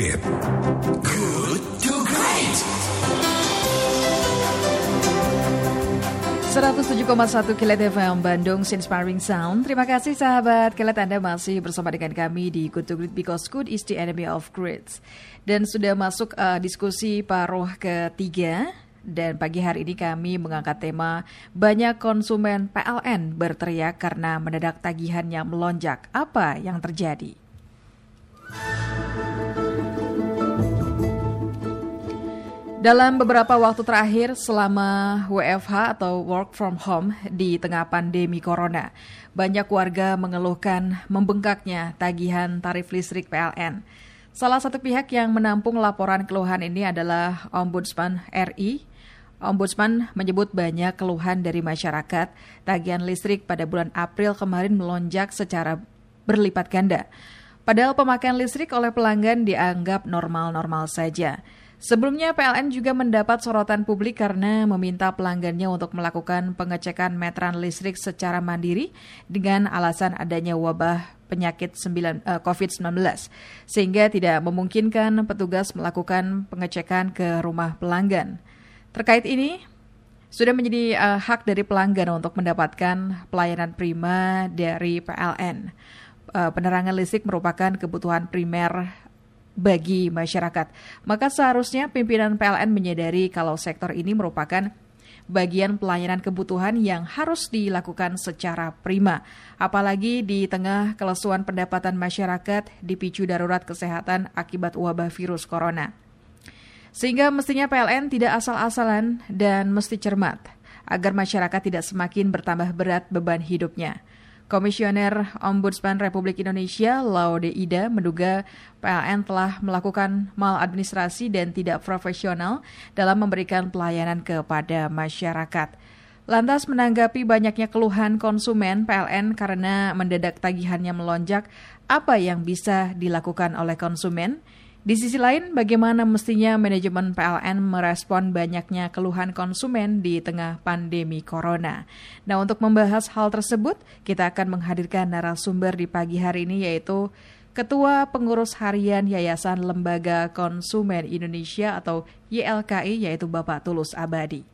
Great. Good to Great. 107,1 Kilat FM Bandung Inspiring Sound. Terima kasih sahabat Kilat Anda masih bersama dengan kami di Good to Great because good is the enemy of great. Dan sudah masuk uh, diskusi paruh ketiga dan pagi hari ini kami mengangkat tema banyak konsumen PLN berteriak karena mendadak tagihannya melonjak. Apa yang terjadi? Dalam beberapa waktu terakhir selama WFH atau work from home di tengah pandemi corona, banyak warga mengeluhkan membengkaknya tagihan tarif listrik PLN. Salah satu pihak yang menampung laporan keluhan ini adalah Ombudsman RI. Ombudsman menyebut banyak keluhan dari masyarakat. Tagihan listrik pada bulan April kemarin melonjak secara berlipat ganda. Padahal pemakaian listrik oleh pelanggan dianggap normal-normal saja. Sebelumnya PLN juga mendapat sorotan publik karena meminta pelanggannya untuk melakukan pengecekan meteran listrik secara mandiri dengan alasan adanya wabah penyakit uh, COVID-19 sehingga tidak memungkinkan petugas melakukan pengecekan ke rumah pelanggan. Terkait ini, sudah menjadi uh, hak dari pelanggan untuk mendapatkan pelayanan prima dari PLN. Uh, penerangan listrik merupakan kebutuhan primer bagi masyarakat. Maka seharusnya pimpinan PLN menyadari kalau sektor ini merupakan bagian pelayanan kebutuhan yang harus dilakukan secara prima. Apalagi di tengah kelesuan pendapatan masyarakat dipicu darurat kesehatan akibat wabah virus corona. Sehingga mestinya PLN tidak asal-asalan dan mesti cermat agar masyarakat tidak semakin bertambah berat beban hidupnya. Komisioner Ombudsman Republik Indonesia Laude Ida menduga PLN telah melakukan maladministrasi dan tidak profesional dalam memberikan pelayanan kepada masyarakat. Lantas menanggapi banyaknya keluhan konsumen PLN karena mendadak tagihannya melonjak, apa yang bisa dilakukan oleh konsumen? Di sisi lain, bagaimana mestinya manajemen PLN merespon banyaknya keluhan konsumen di tengah pandemi corona? Nah, untuk membahas hal tersebut, kita akan menghadirkan narasumber di pagi hari ini yaitu Ketua Pengurus Harian Yayasan Lembaga Konsumen Indonesia atau YLKI yaitu Bapak Tulus Abadi.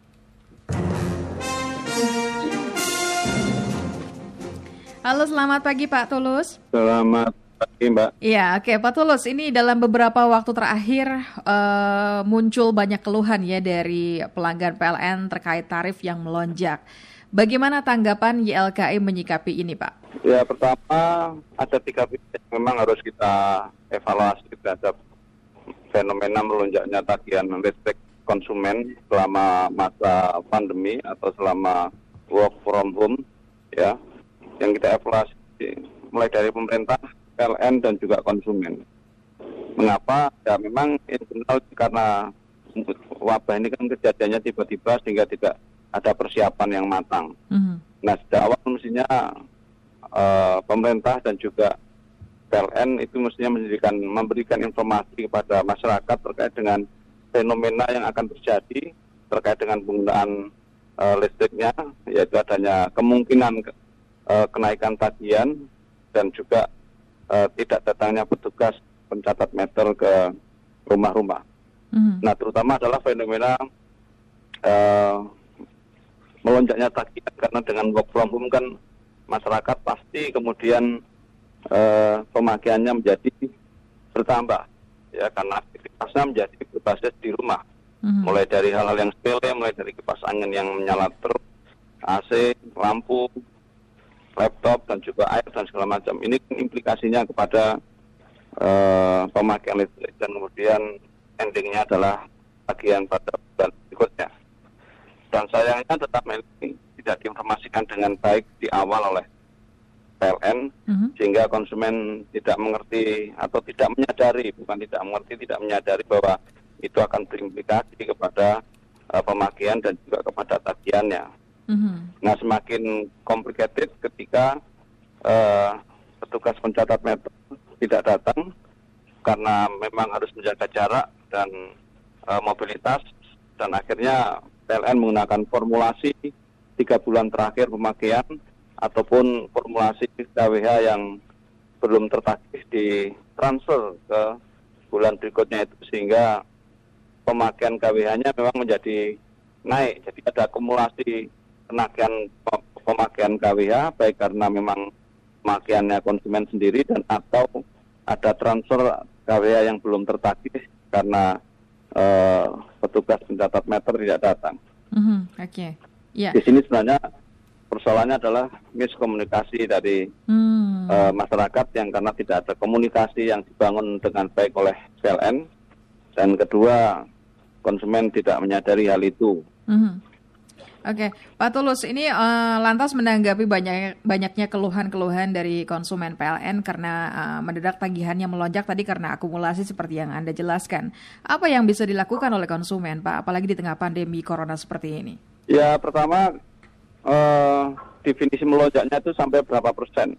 Halo, selamat pagi Pak Tulus. Selamat pagi Mbak. Iya, oke Pak Tulus. Ini dalam beberapa waktu terakhir uh, muncul banyak keluhan ya dari pelanggan PLN terkait tarif yang melonjak. Bagaimana tanggapan YLKI menyikapi ini, Pak? Ya, pertama ada tiga yang memang harus kita evaluasi terhadap fenomena melonjaknya tagihan listrik konsumen selama masa pandemi atau selama work from home, ya. Yang kita evaluasi mulai dari pemerintah PLN dan juga konsumen. Mengapa? Ya memang internal karena wabah ini kan kejadiannya tiba-tiba sehingga tidak ada persiapan yang matang. Mm-hmm. Nah sejak awal mestinya uh, pemerintah dan juga PLN itu mestinya memberikan, memberikan informasi kepada masyarakat terkait dengan fenomena yang akan terjadi terkait dengan penggunaan uh, listriknya, yaitu adanya kemungkinan uh, kenaikan tagihan dan juga uh, tidak datangnya petugas pencatat meter ke rumah-rumah. Mm. Nah, terutama adalah fenomena uh, melonjaknya tagihan karena dengan work from home kan masyarakat pasti kemudian uh, pemakaiannya menjadi bertambah ya karena aktivitasnya menjadi berbasis di rumah. Mm. Mulai dari hal-hal yang sepele, mulai dari kipas angin yang menyala terus, AC, lampu, laptop dan juga air dan segala macam. Ini implikasinya kepada uh, pemakaian listrik dan kemudian endingnya adalah bagian pada bulan berikutnya. Dan sayangnya tetap ini tidak diinformasikan dengan baik di awal oleh PLN mm-hmm. sehingga konsumen tidak mengerti atau tidak menyadari bukan tidak mengerti tidak menyadari bahwa itu akan berimplikasi kepada uh, pemakaian dan juga kepada tagihannya. Mm-hmm. Nah semakin complicated ketika uh, petugas pencatat meter tidak datang karena memang harus menjaga jarak dan uh, mobilitas dan akhirnya PLN menggunakan formulasi tiga bulan terakhir pemakaian ataupun formulasi KWH yang belum tertagih di transfer ke bulan berikutnya itu sehingga pemakaian KWH-nya memang menjadi naik. Jadi ada akumulasi penagihan pemakaian KWH baik karena memang pemakaiannya konsumen sendiri dan atau ada transfer KWH yang belum tertagih karena uh, petugas pencatat meter tidak datang. Mm-hmm. Oke. Okay. Yeah. Di sini sebenarnya persoalannya adalah miskomunikasi dari hmm. uh, masyarakat yang karena tidak ada komunikasi yang dibangun dengan baik oleh PLN dan kedua konsumen tidak menyadari hal itu. Hmm. Oke. Pak Tulus, ini uh, lantas menanggapi banyak banyaknya keluhan-keluhan dari konsumen PLN karena uh, mendadak tagihannya melonjak tadi karena akumulasi seperti yang Anda jelaskan. Apa yang bisa dilakukan oleh konsumen, Pak, apalagi di tengah pandemi corona seperti ini? Ya, pertama uh, definisi melonjaknya itu sampai berapa persen.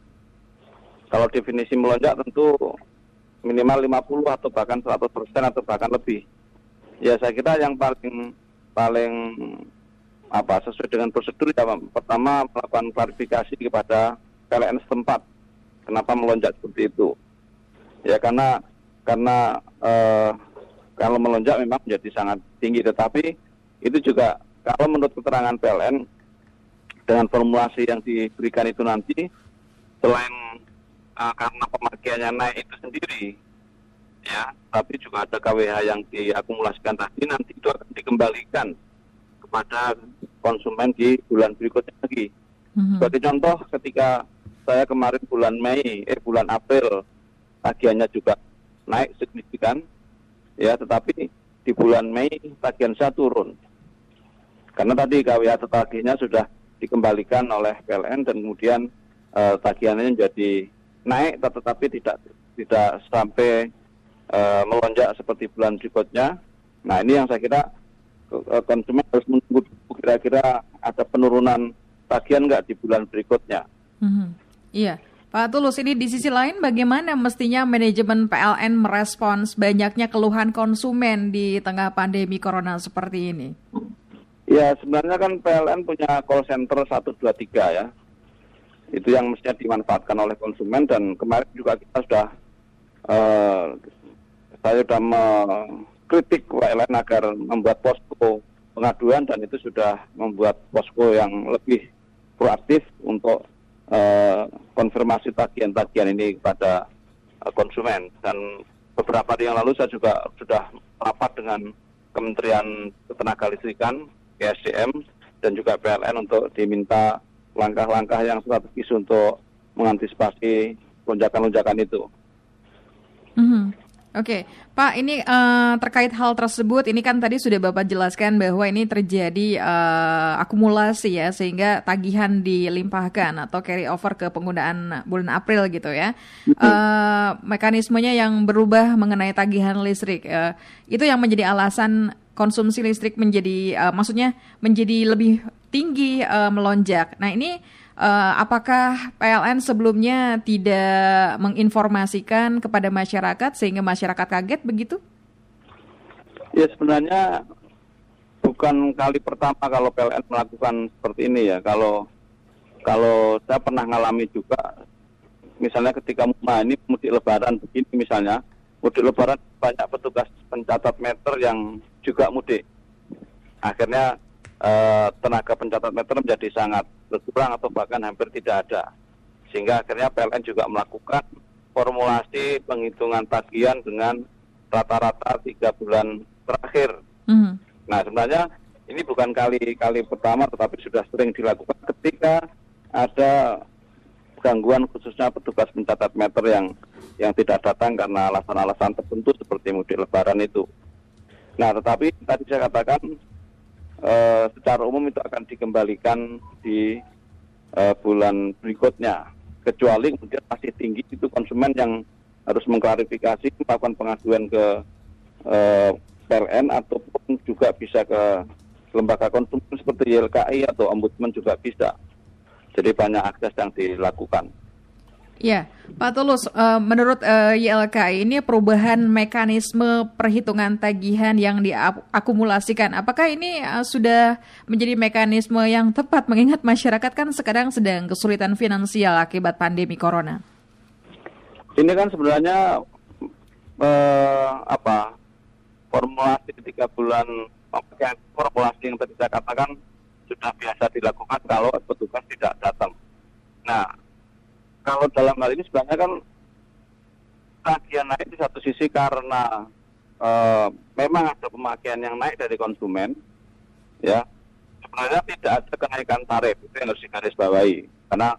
Kalau definisi melonjak tentu minimal 50 atau bahkan 100 persen atau bahkan lebih. Ya saya kira yang paling paling apa sesuai dengan prosedur ya pertama melakukan klarifikasi kepada PLN setempat. Kenapa melonjak seperti itu. Ya karena karena uh, kalau melonjak memang menjadi sangat tinggi. Tetapi itu juga kalau menurut keterangan PLN dengan formulasi yang diberikan itu nanti selain uh, karena pemakaiannya naik itu sendiri ya tapi juga ada KWH yang diakumulasikan tadi nanti itu akan dikembalikan kepada konsumen di bulan berikutnya lagi. Mm-hmm. Sebagai contoh ketika saya kemarin bulan Mei eh bulan April tagihannya juga naik signifikan ya tetapi di bulan Mei tagihan saya turun karena tadi KWH tertagihnya sudah dikembalikan oleh PLN dan kemudian uh, tagihannya jadi naik tetapi tidak tidak sampai uh, melonjak seperti bulan berikutnya. Nah ini yang saya kira konsumen harus menunggu kira-kira ada penurunan tagihan nggak di bulan berikutnya. Mm-hmm. Iya. Pak Tulus, ini di sisi lain bagaimana mestinya manajemen PLN merespons banyaknya keluhan konsumen di tengah pandemi corona seperti ini? Ya sebenarnya kan PLN punya call center 123 ya. Itu yang mestinya dimanfaatkan oleh konsumen dan kemarin juga kita sudah uh, saya sudah mengkritik PLN agar membuat posko pengaduan dan itu sudah membuat posko yang lebih proaktif untuk uh, konfirmasi tagihan-tagihan ini kepada uh, konsumen dan beberapa hari yang lalu saya juga sudah rapat dengan Kementerian Ketenagalistrikan PSDM dan juga PLN untuk diminta langkah-langkah yang strategis untuk mengantisipasi lonjakan-lonjakan itu. Mm -hmm. Oke, okay. Pak, ini uh, terkait hal tersebut, ini kan tadi sudah Bapak jelaskan bahwa ini terjadi uh, akumulasi ya, sehingga tagihan dilimpahkan atau carry over ke penggunaan bulan April gitu ya. Uh, mekanismenya yang berubah mengenai tagihan listrik, uh, itu yang menjadi alasan konsumsi listrik menjadi uh, maksudnya menjadi lebih tinggi uh, melonjak. Nah, ini uh, apakah PLN sebelumnya tidak menginformasikan kepada masyarakat sehingga masyarakat kaget begitu? Ya, sebenarnya bukan kali pertama kalau PLN melakukan seperti ini ya. Kalau kalau saya pernah ngalami juga misalnya ketika ini mudik lebaran begini misalnya mudik lebaran banyak petugas pencatat meter yang juga mudik. Akhirnya eh, tenaga pencatat meter menjadi sangat berkurang atau bahkan hampir tidak ada. Sehingga akhirnya PLN juga melakukan formulasi penghitungan tagihan dengan rata-rata tiga bulan terakhir. Mm-hmm. Nah sebenarnya ini bukan kali-kali pertama tetapi sudah sering dilakukan ketika ada gangguan khususnya petugas pencatat meter yang yang tidak datang karena alasan-alasan tertentu seperti mudik lebaran itu. Nah, tetapi tadi saya katakan uh, secara umum itu akan dikembalikan di uh, bulan berikutnya. Kecuali kemudian masih tinggi itu konsumen yang harus mengklarifikasi, melakukan pengaduan ke uh, eh, PLN ataupun juga bisa ke lembaga konsumen seperti YLKI atau Ombudsman juga bisa. Jadi banyak akses yang dilakukan. Ya, Pak Tulus, uh, menurut uh, eh, YLKI ini perubahan mekanisme perhitungan tagihan yang diakumulasikan, apakah ini uh, sudah menjadi mekanisme yang tepat mengingat masyarakat kan sekarang sedang kesulitan finansial akibat pandemi corona? Ini kan sebenarnya eh, apa formulasi tiga bulan formulasi yang tadi saya katakan sudah biasa dilakukan kalau petugas tidak datang. Nah, kalau dalam hal ini sebenarnya kan tagihan naik di satu sisi karena uh, memang ada pemakaian yang naik dari konsumen, ya sebenarnya tidak ada kenaikan tarif itu yang harus digarisbawahi karena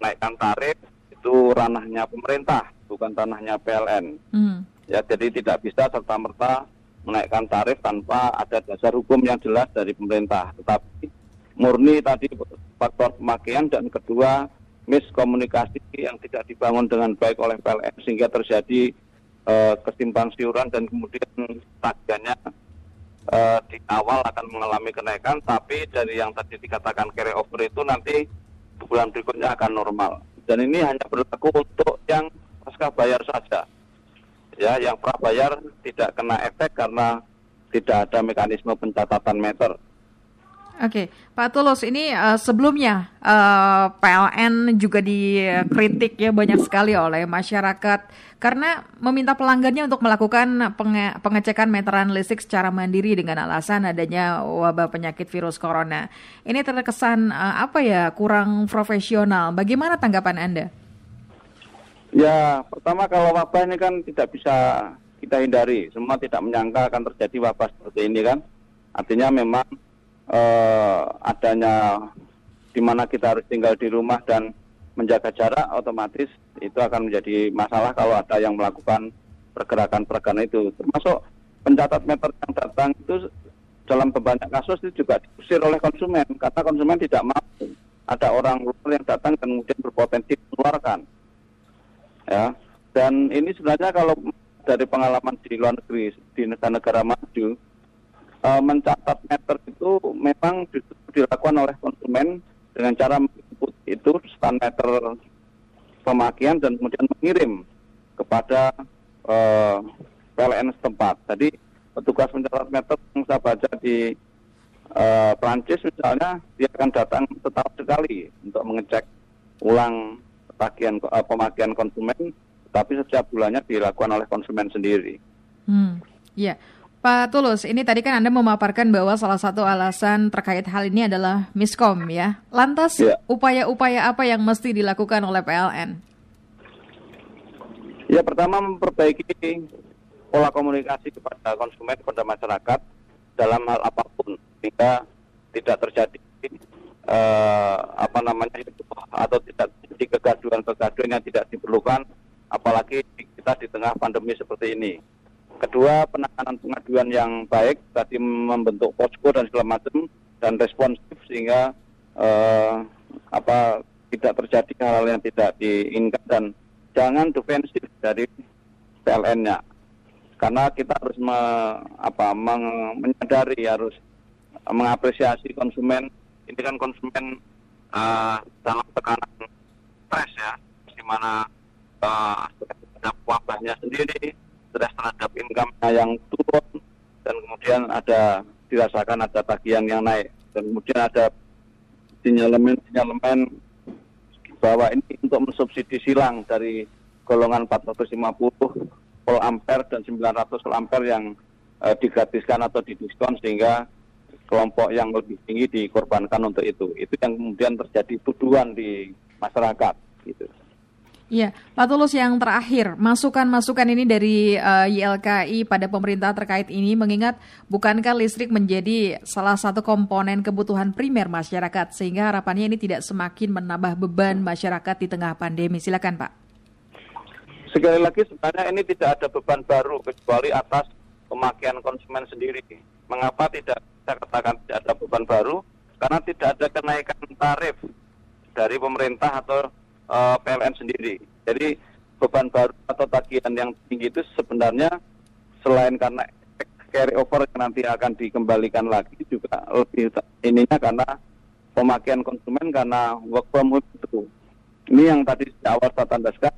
naikkan tarif itu ranahnya pemerintah bukan ranahnya PLN. Mm. Ya jadi tidak bisa serta merta menaikkan tarif tanpa ada dasar hukum yang jelas dari pemerintah. Tetapi murni tadi faktor pemakaian dan kedua miskomunikasi yang tidak dibangun dengan baik oleh PLN sehingga terjadi uh, kesimpang siuran dan kemudian tagihannya uh, di awal akan mengalami kenaikan tapi dari yang tadi dikatakan carry over itu nanti bulan berikutnya akan normal. Dan ini hanya berlaku untuk yang pasca bayar saja. Ya yang prabayar tidak kena efek karena tidak ada mekanisme pencatatan meter Oke, Pak Tulus, ini uh, sebelumnya uh, eh, PLN juga dikritik ya banyak sekali oleh masyarakat karena meminta pelanggannya untuk melakukan penge pengecekan meteran listrik secara mandiri dengan alasan adanya wabah penyakit virus corona. Ini terkesan uh, apa ya kurang profesional. Bagaimana tanggapan Anda? Ya, pertama kalau wabah ini kan tidak bisa kita hindari. Semua tidak menyangka akan terjadi wabah seperti ini kan. Artinya memang uh, adanya di mana kita harus tinggal di rumah dan menjaga jarak otomatis itu akan menjadi masalah kalau ada yang melakukan pergerakan-pergerakan itu. Termasuk pencatat meter yang datang itu dalam banyak kasus itu juga diusir oleh konsumen karena konsumen tidak mampu ada orang luar yang datang dan kemudian berpotensi mengeluarkan ya dan ini sebenarnya kalau dari pengalaman di luar negeri di negara-negara maju uh, mencatat meter itu memang dilakukan oleh konsumen dengan cara menginput itu stand meter pemakaian dan kemudian mengirim kepada uh, eh, PLN setempat. Jadi petugas mencatat meter yang saya baca di uh, Prancis misalnya dia akan datang setahun sekali untuk mengecek ulang tagihan uh, pemakaian konsumen, tapi setiap bulannya dilakukan oleh konsumen sendiri. Hmm, ya. Pak Tulus, ini tadi kan Anda memaparkan bahwa salah satu alasan terkait hal ini adalah miskom ya. Lantas ya. upaya-upaya ya. apa yang mesti dilakukan oleh PLN? Ya pertama memperbaiki pola komunikasi kepada konsumen, kepada masyarakat dalam hal apa pun sehingga tidak terjadi uh, apa namanya itu atau tidak terjadi kegaduhan-kegaduhan yang tidak diperlukan apalagi kita di tengah pandemi seperti ini. Kedua, penanganan pengaduan yang baik, tadi membentuk posko dan segala macam dan responsif sehingga uh, apa tidak terjadi hal-hal yang tidak diinginkan dan jangan defensif dari PLN-nya. Karena kita harus me, apa, meng, menyadari harus mengapresiasi konsumen. Ini kan konsumen uh, dalam tekanan stres ya, di mana uh, wabahnya sendiri, stres terhadap income yang turun dan kemudian ada dirasakan ada tagihan yang naik dan kemudian ada sinyalemen-sinyalemen bahwa ini untuk mensubsidi silang dari golongan 450 volt ampere dan 900 volt ampere yang eh, digratiskan atau didiskon sehingga kelompok yang lebih tinggi dikorbankan untuk itu. Itu yang kemudian terjadi tuduhan di masyarakat gitu. Iya, Pak Tulus yang terakhir, masukan-masukan ini dari uh, eh, YLKI pada pemerintah terkait ini mengingat bukankah listrik menjadi salah satu komponen kebutuhan primer masyarakat sehingga harapannya ini tidak semakin menambah beban masyarakat di tengah pandemi. Silakan Pak. Sekali lagi sebenarnya ini tidak ada beban baru kecuali atas pemakaian konsumen sendiri. Mengapa tidak saya katakan tidak ada beban baru? Karena tidak ada kenaikan tarif dari pemerintah atau uh, eh, PLN sendiri. Jadi beban baru atau tagihan yang tinggi itu sebenarnya selain karena carry over yang nanti akan dikembalikan lagi juga lebih ininya karena pemakaian konsumen karena work from home itu. Ini yang tadi di awal saya tandaskan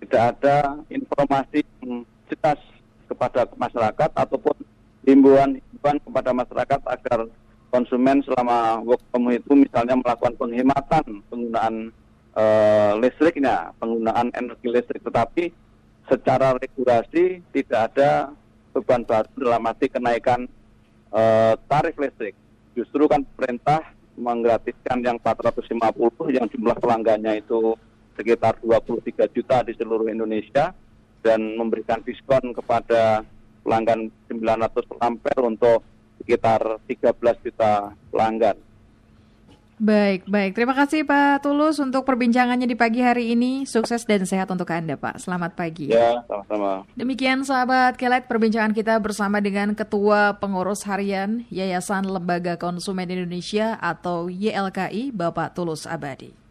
tidak ada informasi yang jelas kepada masyarakat ataupun himbauan-himbauan kepada masyarakat agar konsumen selama work from home itu misalnya melakukan penghematan penggunaan uh, listriknya, penggunaan energi listrik. Tetapi secara regulasi tidak ada beban baru dalam arti kenaikan uh, tarif listrik. Justru kan pemerintah menggratiskan yang 450 yang jumlah pelanggannya itu sekitar 23 juta di seluruh Indonesia dan memberikan diskon kepada pelanggan 900 ampere untuk sekitar 13 juta pelanggan. Baik, baik. Terima kasih Pak Tulus untuk perbincangannya di pagi hari ini. Sukses dan sehat untuk Anda, Pak. Selamat pagi. Ya, sama-sama. Demikian sahabat Kelet perbincangan kita bersama dengan Ketua Pengurus Harian Yayasan Lembaga Konsumen Indonesia atau YLKI, Bapak Tulus Abadi.